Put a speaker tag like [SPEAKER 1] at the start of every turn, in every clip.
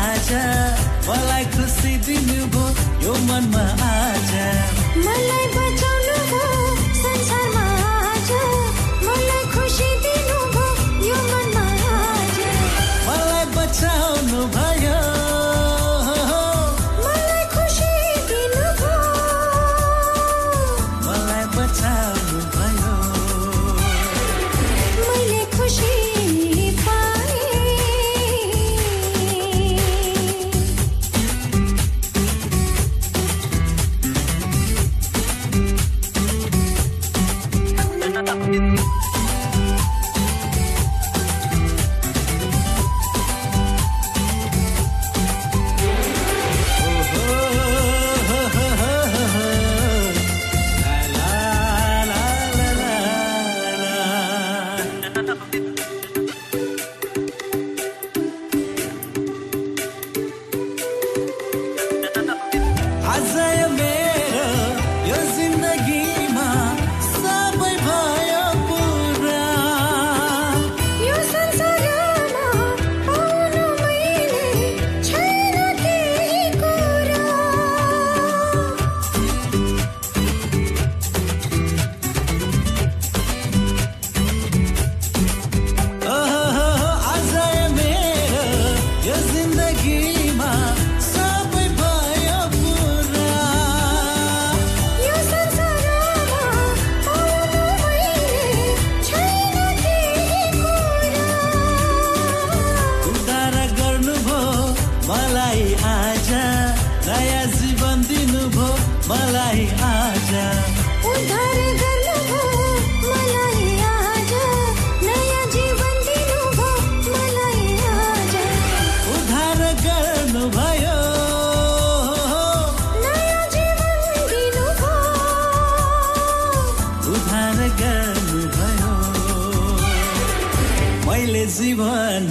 [SPEAKER 1] आजा। मलाई खुसी दिनुभयो
[SPEAKER 2] यो
[SPEAKER 1] मनमा आजा। मलाई बचाउनु भयो मलाई आज।
[SPEAKER 2] उद्धार गर्नुभयो मलाई आज। नयाँ जीवन दिनुभयो मलाई आज।
[SPEAKER 1] उद्धार गर्नुभयो
[SPEAKER 2] नयाँ जीवन दिनुभयो
[SPEAKER 1] उद्धार गर्नुभयो मैले जीवन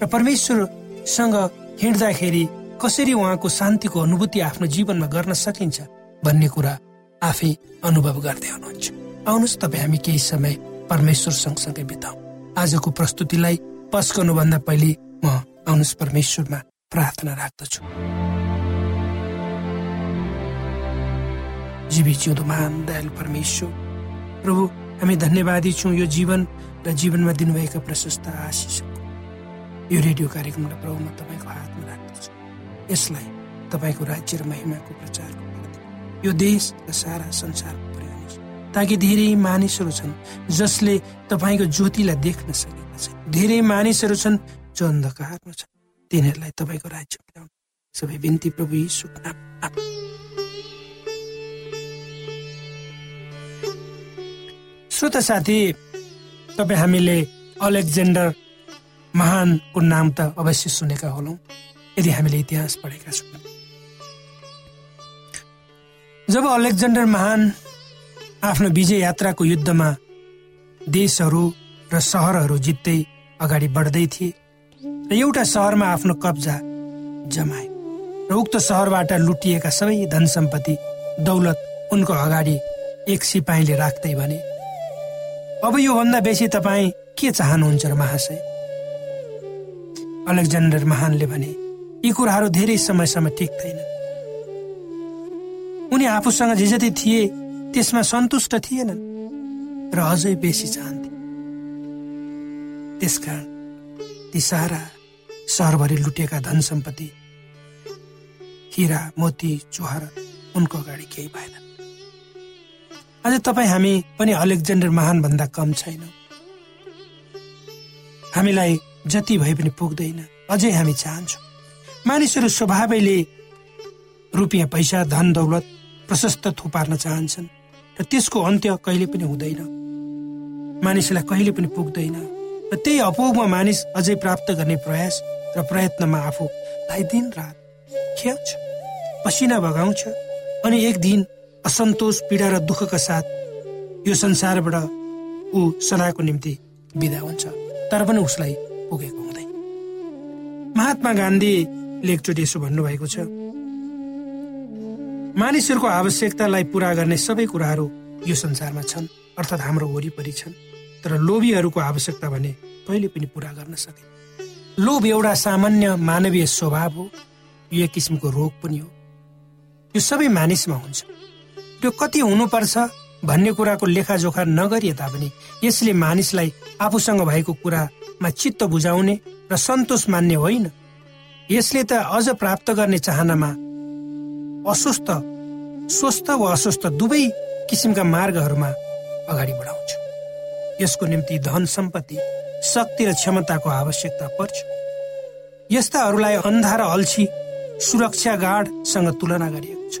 [SPEAKER 3] र परमेश्वरसँग हिँड्दाखेरि कसरी उहाँको शान्तिको अनुभूति आफ्नो जीवनमा गर्न सकिन्छ भन्ने कुरा आफै अनुभव गर्दै हुनुहुन्छ। आउनुहोस् तपाईँ हामी केही समय परमेश्वर सँगसँगै बिताउ। आजको प्रस्तुतिलाई पस गर्नुभन्दा पहिले म आउनुहोस् परमेश्वरमा प्रार्थना राख्दछु। जीवी जिउँदो महान दयालु परमेश्वर प्रभु हामी धन्यवादी छौँ यो जीवन र जीवनमा दिनुभएका प्रशस्त आशिषको यो रेडियो कार्यक्रमलाई प्रभु म तपाईँको हातमा राख्दछु। यसलाई तपाईँको राज्य र महिमाको प्रचारको यो देश र सारा पुर्याउनुहोस् ताकि धेरै मानिसहरू छन् जसले तपाईँको ज्योतिलाई देख्न सकेका छन्। धेरै मानिसहरू छन् जो अन्धकारमा छन्। तिनीहरूलाई तपाईँको राज्य पुर्याउनु सबै बिन्ती प्रभु। आमेन। श्रोत साथी तपाईँ हामीले अलेक्जेन्डर महानको नाम त अवश्य सुनेका होलौँ यदि हामीले इतिहास पढेका छौँ। जब अलेक्जेन्डर महान आफ्नो विजय यात्राको युद्धमा देशहरू र सहरहरू जित्दै अगाडि बढ्दै थिए र एउटा सहरमा आफ्नो कब्जा जमाए र उक्त सहरबाट लुटिएका सबै धन सम्पत्ति दौलत उनको अगाडि एक सिपाहीले राख्दै भने अब योभन्दा बेसी तपाईँ के चाहनुहुन्छ र महाशय अलेक्जेन्डर महानले भने यी कुराहरू धेरै समयसम्म टिक्दैन उनी आफूसँग जे जति थिए त्यसमा सन्तुष्ट थिएनन् र अझै बेसी चाहन्थे। त्यसकारण ती सारा सहरभरि लुटेका धन सम्पत्ति हिरा मोती चुहार उनको अगाडि केही भएन। आज तपाईँ हामी पनि अलेक्जेन्डर महान भन्दा कम छैनौँ। हामीलाई जति भए पनि पुग्दैन। अझै हामी चाहन्छौँ। मानिसहरू स्वभावैले रुपियाँ पैसा धन दौलत प्रशस्त थुपार्न चाहन्छन् र त्यसको अन्त्य कहिले पनि हुँदैन। मानिसलाई कहिले पनि पुग्दैन। र त्यही अपोगमा मानिस अझै प्राप्त गर्ने प्रयास र प्रयत्नमा आफूलाई दिन रात खेल्छ पसिना बगाउँछ अनि एक दिन असन्तोष पीडा र दुःखका साथ यो संसारबाट ऊ सदाको निम्ति विदा हुन्छ। तर पनि उसलाई पुगेको हुँदैन महात्मा गान्धीले एकचोटि यसो भन्नुभएको छ मानिसहरूको आवश्यकतालाई पूरा गर्ने सबै कुराहरू यो संसारमा छन् अर्थात् हाम्रो वरिपरि छन् तर लोभीहरूको आवश्यकता भने कहिले पनि पूरा गर्न सके लोभ एउटा सामान्य मानवीय स्वभाव हो यो एक किसिमको रोग पनि हो। यो सबै मानिसमा हुन्छ। त्यो कति हुनुपर्छ भन्ने कुराको लेखाजोखा नगरिए तापनि यसले मानिसलाई आफूसँग भएको कुरामा चित्त बुझाउने र सन्तोष मान्ने होइन। यसले त अझ प्राप्त गर्ने चाहनामा अस्वस्थ स्वस्थ वा अस्वस्थ दुवै किसिमका मार्गहरूमा अगाडि बढाउँछ। यसको निम्ति धन सम्पत्ति शक्ति र क्षमताको आवश्यकता पर्छ। यस्ताहरूलाई अन्धा र अल्छी सुरक्षा गार्डसँग तुलना गरिएको छ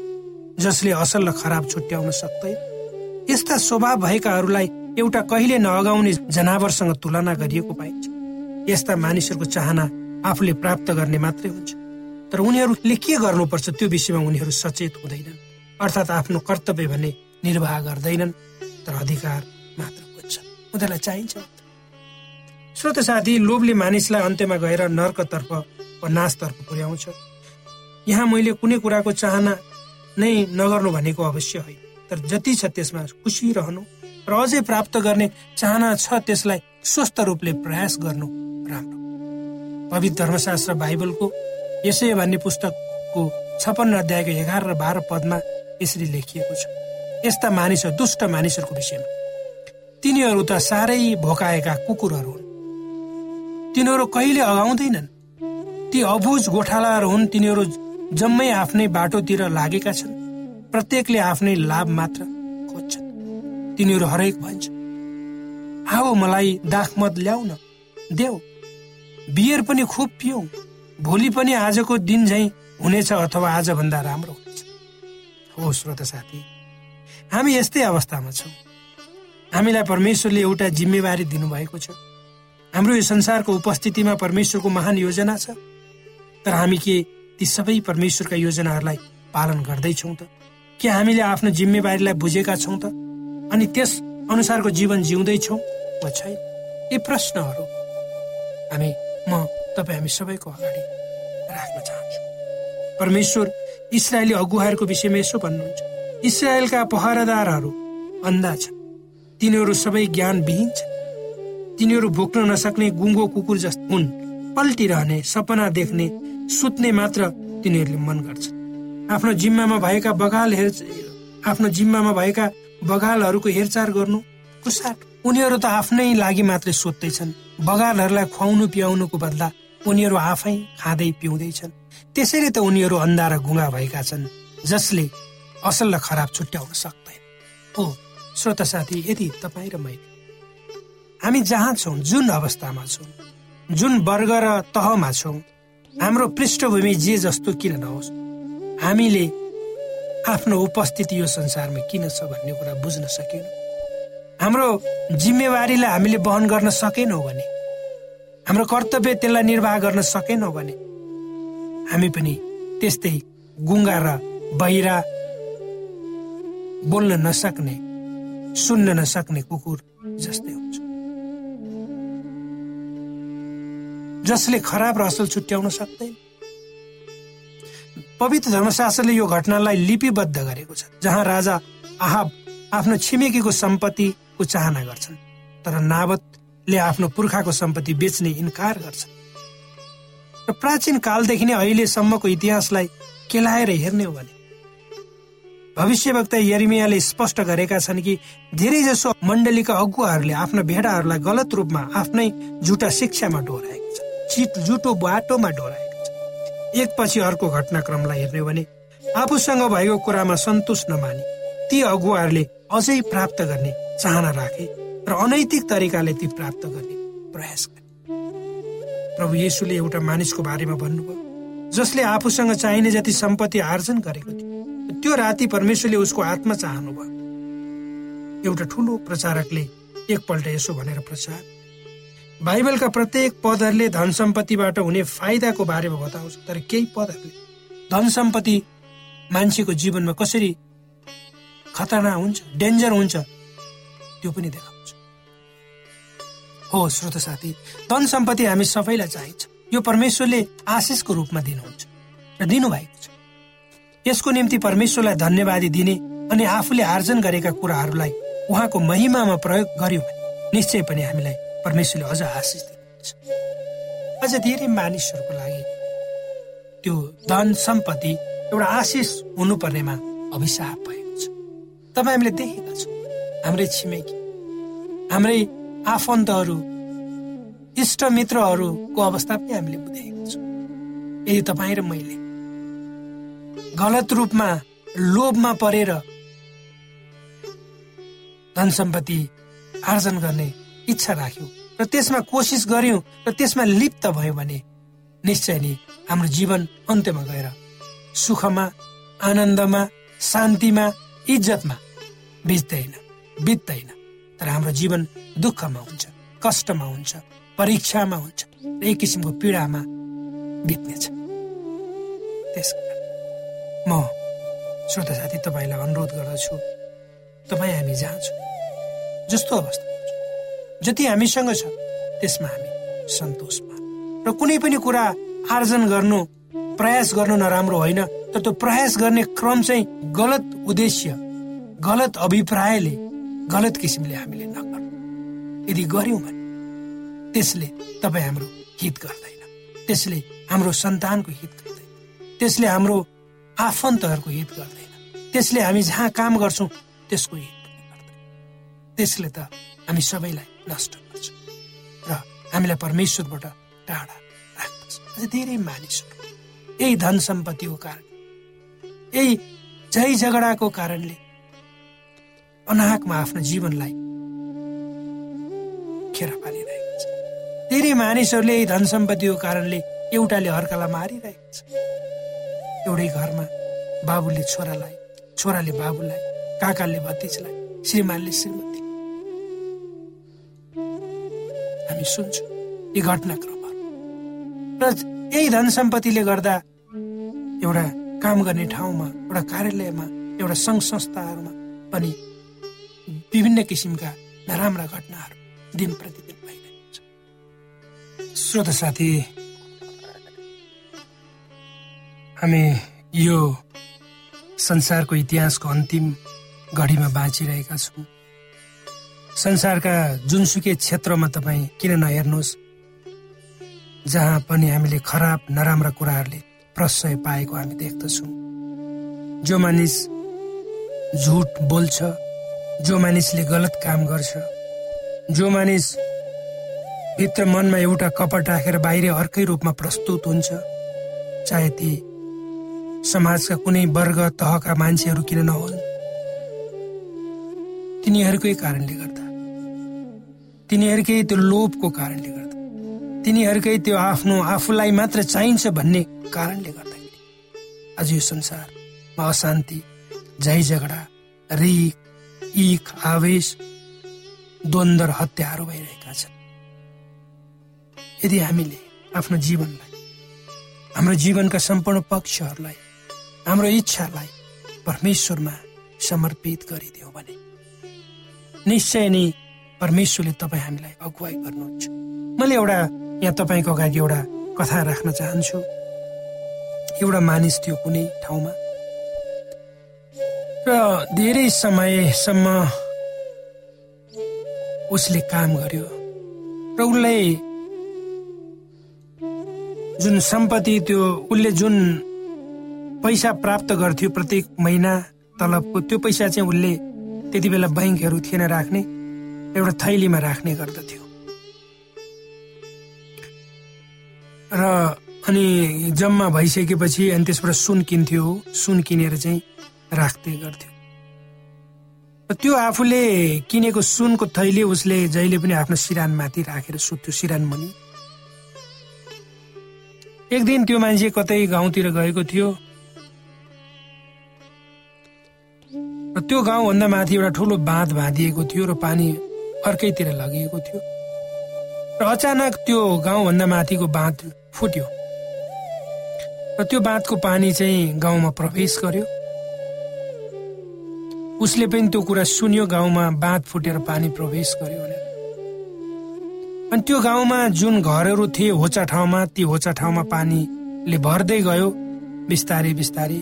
[SPEAKER 3] जसले असल र खराब छुट्याउन सक्दैन। यस्ता स्वभाव भएकाहरूलाई एउटा कहिले नअगाउने जनावरसँग तुलना गरिएको पाइन्छ। यस्ता मानिसहरूको चाहना आफूले प्राप्त गर्ने मात्रै हुन्छ। तर उनीहरूले के गर्नुपर्छ त्यो विषयमा उनीहरू सचेत हुँदैनन्। अर्थात् आफ्नो कर्तव्य भने निर्वाह गर्दैनन् तर अधिकार मात्र खोज्छन् उनीहरूलाई चाहिन्छ श्रोत साथी लोभले मानिसलाई अन्त्यमा गएर नर्कतर्फ वा नाशतर्फ पुर्याउँछ। यहाँ मैले कुनै कुराको चाहना नै नगर्नु भनेको अवश्य होइन। तर जति छ त्यसमा खुसी रहनु। र अझै प्राप्त गर्ने चाहना छ त्यसलाई स्वस्थ रूपले प्रयास गर्नु राम्रो। पवित्र धर्मशास्त्र बाइबलको यसै भन्ने पुस्तकको छपन्न अध्यायको एघार र बाह्र पदमा यसरी लेखिएको छ। यस्ता मानिसहरू दुष्ट मानिसहरूको विषयमा। तिनीहरू त साह्रै भोकाएका कुकुरहरू हुन्। तिनीहरू कहिले अगाउँदैनन्? ती अबुझ गोठालाहरू हुन् तिनीहरू जम्मै आफ्नै बाटोतिर लागेका छन्। प्रत्येकले आफ्नै लाभ मात्र खोज्छन्। तिनीहरू हरेक भन्छ आओ मलाई दाखमत ल्याउ न। देऊ। बियर पनि खुब पियौ भोलि पनि आजको दिन झै हुनेछ अथवा आजभन्दा राम्रो हुनेछ। हो श्रोत साथी हामी यस्तै अवस्थामा छौँ। हामीलाई परमेश्वरले एउटा जिम्मेवारी दिनुभएको छ। हाम्रो यो संसारको उपस्थितिमा परमेश्वरको महान योजना छ। तर हामी के ती सबै परमेश्वरका योजनाहरूलाई पालन गर्दैछौँ त? के हामीले आफ्नो जिम्मेवारीलाई बुझेका छौँ त? अनि त्यस अनुसारको जीवन जिउँदैछौँ? वा छैन यी प्रश्नहरू। हामी म तपाईँ हामी सबैको अगाडि राख्न चाहन्छु। परमेश्वर इसरायली अगुवाहरूको विषयमा यसो भन्नुहुन्छ। इसरायलका पहरादारहरू अन्धा छन्। तिनीहरू सबै ज्ञानविहीन छन्। तिनीहरू भोक्न नसक्ने गुङ्गो कुकुर जस्तो हुन्। पल्टिरहने सपना देख्ने सुत्ने मात्र तिनीहरूले मन गर्छन्। आफ्नो जिम्मामा भएका बगाल हेर आफ्नो जिम्मामा भएका बगालहरूको हेरचाह गर्नु कुसाट उनीहरू त आफ्नै लागि मात्रै सोध्दैछन् बगालहरूलाई खुवाउनु पियाउनुको बदला उनीहरू आफै खाँदै पिउँदैछन्। त्यसैले त उनीहरू अन्धा र गुङ्गा भएका छन् जसले असल र खराब छुट्याउन सक्दैन। हो श्रोता साथी यदि तपाईँ र मैले हामी जहाँ छौँ जुन अवस्थामा छौँ जुन वर्ग र तहमा छौँ हाम्रो पृष्ठभूमि जे जस्तो किन नहोस् हामीले आफ्नो उपस्थिति यो संसारमा किन छ भन्ने कुरा बुझ्न सकेनौँ। हाम्रो जिम्मेवारीलाई हामीले वहन गर्न सकेनौँ भने हाम्रो कर्तव्य त्यसलाई निर्वाह गर्न सकेनौँ भने हामी पनि त्यस्तै गुङ्गा र बहिरा बोल्न नसक्ने सुन्न नसक्ने कुकुर जस्तै हुन्छ। जसले खराब र असल छुट्याउन सक्दैन। पवित्र धर्मशास्त्रले यो घटनालाई लिपिबद्ध गरेको छ जहाँ राजा आहाब आफ्नो छिमेकीको सम्पत्तिको चाहना गर्छन् तर नावतले आफ्नो पुर्खाको सम्पत्ति बेच्ने इन्कार गर्छन्। र प्राचीन कालदेखि नै अहिलेसम्मको इतिहासलाई केलाएर हेर्ने हो भने भविष्यवक्ता यरिमियाले स्पष्ट गरेका छन् कि धेरै जसो मण्डलीका अगुवाहरूले आफ्ना भेडाहरूलाई गलत रूपमा आफ्नै झुटा शिक्षामा डोराएको छ चिट जुटो बाटोमा डोराएको छ एकपछि अर्को घटनाक्रमलाई हेर्ने हो भने आफूसँग भएको कुरामा सन्तोष नमानी। ती अगुवाहरूले अझै प्राप्त गर्ने चाहना राखे र अनैतिक तरिकाले ती प्राप्त गर्ने प्रयास गरे। प्रभु येशुले एउटा मानिसको बारेमा भन्नुभयो जसले आफूसँग चाहिने जति सम्पत्ति आर्जन गरेको थियो त्यो राति परमेश्वरले उसको आत्मा चाहनु भयो एउटा ठुलो प्रचारकले एकपल्ट यसो भनेर प्रचार बाइबलका प्रत्येक पदहरूले धन सम्पत्तिबाट हुने फाइदाको बारेमा बताउँछ तर केही पदहरूले धन सम्पत्ति मान्छेको जीवनमा कसरी खतरनाक हुन्छ डेन्जर हुन्छ। त्यो पनि देखाउँछ हो श्रोत साथी धन सम्पत्ति हामी सबैलाई चाहिन्छ। यो परमेश्वरले आशिषको रूपमा दिनुहुन्छ र दिनुभएको छ। यसको निम्ति परमेश्वरलाई धन्यवादी दिने अनि आफूले आर्जन गरेका कुराहरूलाई उहाँको महिमामा प्रयोग गर्यो भने निश्चय पनि हामीलाई परमेश्वरले अझ आशिष दिनुहुन्छ। अझ धेरै मानिसहरूको लागि त्यो धन सम्पत्ति एउटा आशिष हुनुपर्नेमा अभिशाप छ तपाईँ हामीले देखेका छौँ। हाम्रै छिमेकी हाम्रै आफन्तहरू इष्टमित्रहरूको अवस्था पनि हामीले देखेका छौँ। यदि तपाईँ र मैले गलत रूपमा लोभमा परेर धन सम्पत्ति आर्जन गर्ने इच्छा राख्यौँ र त्यसमा कोसिस गर्यौँ र त्यसमा लिप्त भयो भने निश्चय नै हाम्रो जीवन अन्त्यमा गएर सुखमा आनन्दमा शान्तिमा इज्जतमा बित्दैन बित्दैन। तर हाम्रो जीवन दुःखमा हुन्छ कष्टमा हुन्छ परीक्षामा हुन्छ एक किसिमको पीडामा बित्नेछ। त्यसकारण म श्रोता साथी तपाईँलाई अनुरोध गर्दछु तपाईँ हामी जहाँ जस्तो अवस्थामा छौँ जति हामीसँग छ त्यसमा हामी सन्तोषमा। र कुनै पनि कुरा आर्जन गर्नु प्रयास गर्नु नराम्रो होइन। तर त्यो प्रयास गर्ने क्रम चाहिँ गलत उद्देश्य गलत अभिप्रायले गलत किसिमले हामीले नगर्नु। यदि गर्यौँ भने त्यसले तपाईँ हाम्रो हित गर्दैन। त्यसले हाम्रो सन्तानको हित गर्दैन। त्यसले हाम्रो आफन्तहरूको हित गर्दैन। त्यसले हामी जहाँ काम गर्छौँ त्यसको हित गर्दैन। त्यसले त हामी सबैलाई नष्ट गर्छ र हामीलाई परमेश्वरबाट टाढा राख्दछ। धेरै मानिसहरू यही धन सम्पत्तिको कारण यही झै झगडाको कारणले अनाहकमा आफ्नो जीवनलाई खेर पालिरहेको छ। धेरै मानिसहरूले यही धन सम्पत्तिको कारणले एउटाले अर्कालाई मारिरहेको छ। एउटै घरमा बाबुले छोरालाई छोराले बाबुलाई काकाले भतिजलाई श्रीमानले श्रीमती हामी सुन्छौँ यी घटनाक्रमहरू। र यही धन सम्पत्तिले गर्दा एउटा काम गर्ने ठाउँमा एउटा कार्यालयमा एउटा सङ्घ संस्थाहरूमा पनि विभिन्न किसिमका नराम्रा घटनाहरू दिन प्रतिदिन भइरहेको छ। श्रोत साथी हामी यो संसारको इतिहासको अन्तिम घडीमा बाँचिरहेका छौँ। संसारका जुनसुकै क्षेत्रमा तपाईँ किन नहेर्नुहोस् जहाँ पनि हामीले खराब नराम्रा कुराहरूले प्रशय पाएको हामी देख्दछौँ। जो मानिस झुट बोल्छ जो मानिसले गलत काम गर्छ जो मानिस भित्र मनमा एउटा कपट राखेर बाहिर अर्कै रूपमा प्रस्तुत हुन्छ चाहे ती समाजका कुनै वर्ग तहका मान्छेहरू किन नहोन्। तिनीहरूकै कारणले गर्दा। तिनीहरूकै त्यो लोभको कारणले गर्दा। तिनीहरूकै त्यो आफ्नो आफूलाई मात्र चाहिन्छ भन्ने कारणले गर्दाखेरि आज यो संसारमा अशान्ति झै झगडा रिक इख आवेश द्वन्द र हत्याहरू भइरहेका छन्। यदि हामीले आफ्नो जीवनलाई हाम्रो जीवनका सम्पूर्ण पक्षहरूलाई हाम्रो इच्छालाई परमेश्वरमा समर्पित गरिदियो भने निश्चय नै परमेश्वरले तपाईँ हामीलाई अगुवाई गर्नुहुन्छ। मैले एउटा यहाँ तपाईँको अगाडि एउटा कथा राख्न चाहन्छु। एउटा मानिस थियो कुनै ठाउँमा। र धेरै समयसम्म उसले काम गर्यो। र उसलाई जुन सम्पत्ति त्यो उसले जुन पैसा प्राप्त गर्थ्यो प्रत्येक महिना तलबको त्यो पैसा चाहिँ उसले त्यति बेला बैङ्कहरू थिएन राख्ने। एउटा थैलीमा राख्ने गर्दथ्यो। र अनि जम्मा भइसकेपछि अनि त्यसबाट सुन किन्थ्यो सुन किनेर चाहिँ राख्दै गर्थ्यो। र त्यो आफूले किनेको सुनको थैली उसले जहिले पनि आफ्नो सिरानमाथि राखेर सुत्थ्यो सिरान मुनि। एक दिन त्यो मान्छे कतै गाउँतिर गएको थियो। र त्यो गाउँभन्दा माथि एउटा ठुलो बाँध बाँधिएको थियो र पानी अर्कैतिर लगिएको थियो। र अचानक त्यो गाउँभन्दा माथिको बाँध फुट्यो। र त्यो बाँधको पानी चाहिँ गाउँमा प्रवेश गर्यो। उसले पनि त्यो कुरा सुन्यो गाउँमा बाँध फुटेर पानी प्रवेश गर्यो भनेर अनि त्यो गाउँमा जुन घरहरू थिए होचा ठाउँमा ती होचा ठाउँमा पानीले भर्दै गयो बिस्तारै बिस्तारै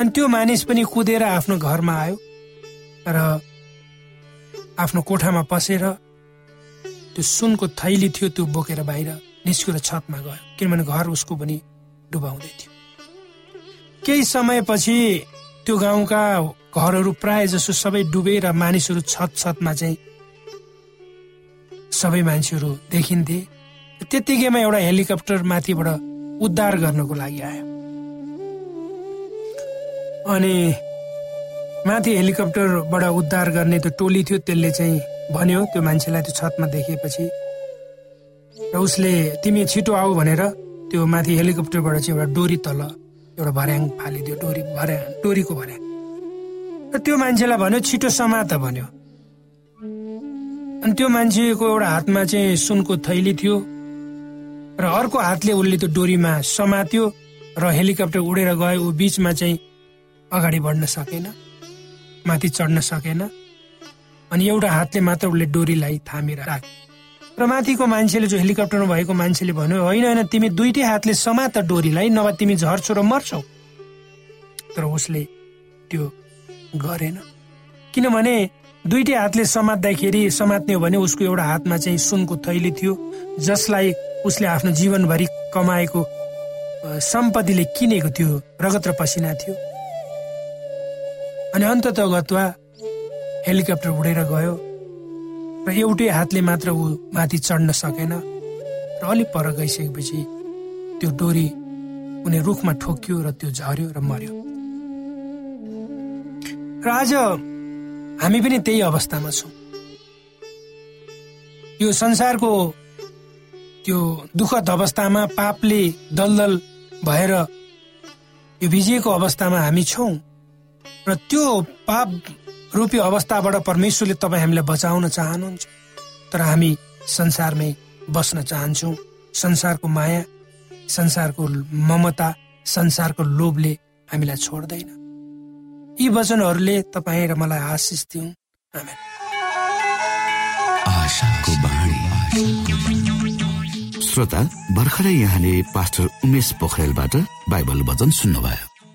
[SPEAKER 3] अनि त्यो मानिस पनि कुदेर आफ्नो घरमा आयो। र आफ्नो कोठामा पसेर त्यो सुनको थैली थियो त्यो बोकेर बाहिर निस्केर छतमा गयो। किनभने घर उसको पनि डुबाउँदै थियो। केही समयपछि त्यो गाउँका घरहरू प्राय जसो सबै डुबेर मानिसहरू छत छतमा चाहिँ सबै मान्छेहरू देखिन्थे। त्यत्तिकैमा एउटा हेलिकप्टर माथिबाट उद्धार गर्नको लागि आयो। अनि माथि हेलिकप्टरबाट उद्धार गर्ने त्यो टोली थियो त्यसले चाहिँ भन्यो त्यो मान्छेलाई त्यो छतमा देखेपछि र उसले तिमी छिटो आऊ भनेर त्यो माथि हेलिकप्टरबाट चाहिँ एउटा डोरी तल एउटा भर्याङ फालिदियो डोरी भर्या डोरीको भर्याङ. र त्यो मान्छेलाई भन्यो छिटो समात भन्यो। अनि त्यो मान्छेको एउटा हातमा चाहिँ सुनको थैली थियो र अर्को हातले उसले त्यो डोरीमा समात्यो र हेलिकप्टर उडेर गयो ऊ बिचमा चाहिँ अगाडि बढ्न सकेन। माथि चढ्न सकेन। अनि एउटा हातले मात्र उसले डोरीलाई थामेर राख्यो र माथिको मान्छेले जो हेलिकप्टरमा भएको मान्छेले भन्यो होइन होइन तिमी दुइटै हातले समात डोरीलाई नभए तिमी झर्छौ र मर्छौ। तर उसले त्यो गरेन। किनभने दुइटै हातले समात्दाखेरि समात्ने हो भने उसको एउटा हातमा चाहिँ सुनको थैली थियो जसलाई उसले आफ्नो जीवनभरि कमाएको सम्पत्तिले किनेको थियो रगत र पसिना थियो। अनि अन्तत गत्वा हेलिकप्टर उडेर गयो र एउटै हातले मात्र ऊ माथि चढ्न सकेन र अलिक पर गइसकेपछि त्यो डोरी कुनै रुखमा ठोक्यो र त्यो झर्यो र मर्यो। र आज हामी पनि त्यही अवस्थामा छौँ। यो संसारको त्यो दुःखद अवस्थामा पापले दलदल भएर यो भिजिएको अवस्थामा हामी छौँ। र त्यो पाप रूपी अवस्थाबाट परमेश्वरले तपाईँ हामीलाई बचाउन चाहनुहुन्छ। तर हामी संसारमै बस्न चाहन्छौँ। संसारको माया संसारको ममता संसारको लोभले हामीलाई छोड्दैन। यी वचनहरूले तपाईँ र मलाई आशिष दिउँ
[SPEAKER 4] श्रोता भर्खरै यहाँले पास्टर उमेश पोखरेलबाट बाइबल वचन सुन्नुभयो।